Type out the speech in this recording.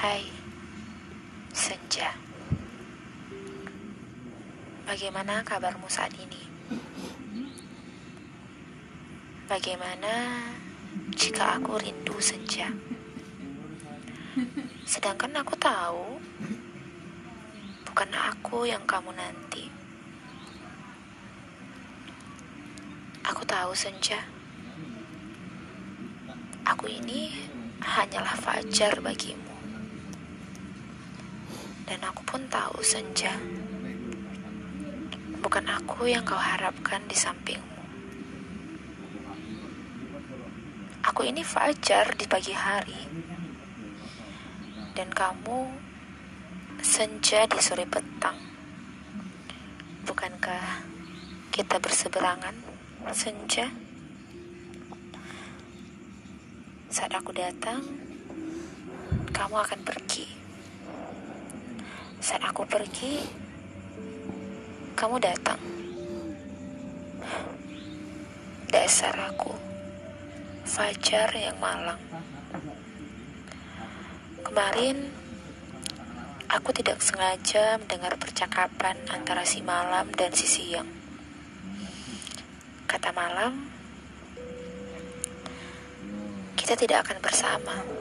Hai, Senja. Bagaimana kabarmu saat ini? Bagaimana jika aku rindu senja? Sedangkan aku tahu, bukan aku yang kamu nanti. Aku tahu senja. Aku ini hanyalah fajar bagimu. Pun tahu senja. Bukan aku yang kau harapkan di sampingmu. Aku ini fajar di pagi hari. Dan kamu senja di sore petang. Bukankah kita berseberangan senja? Saat aku datang, kamu akan pergi. Saat aku pergi, kamu datang. Dasar aku, fajar yang malang. Kemarin, aku tidak sengaja mendengar percakapan antara si malam dan si siang. Kata malam, kita tidak akan bersama.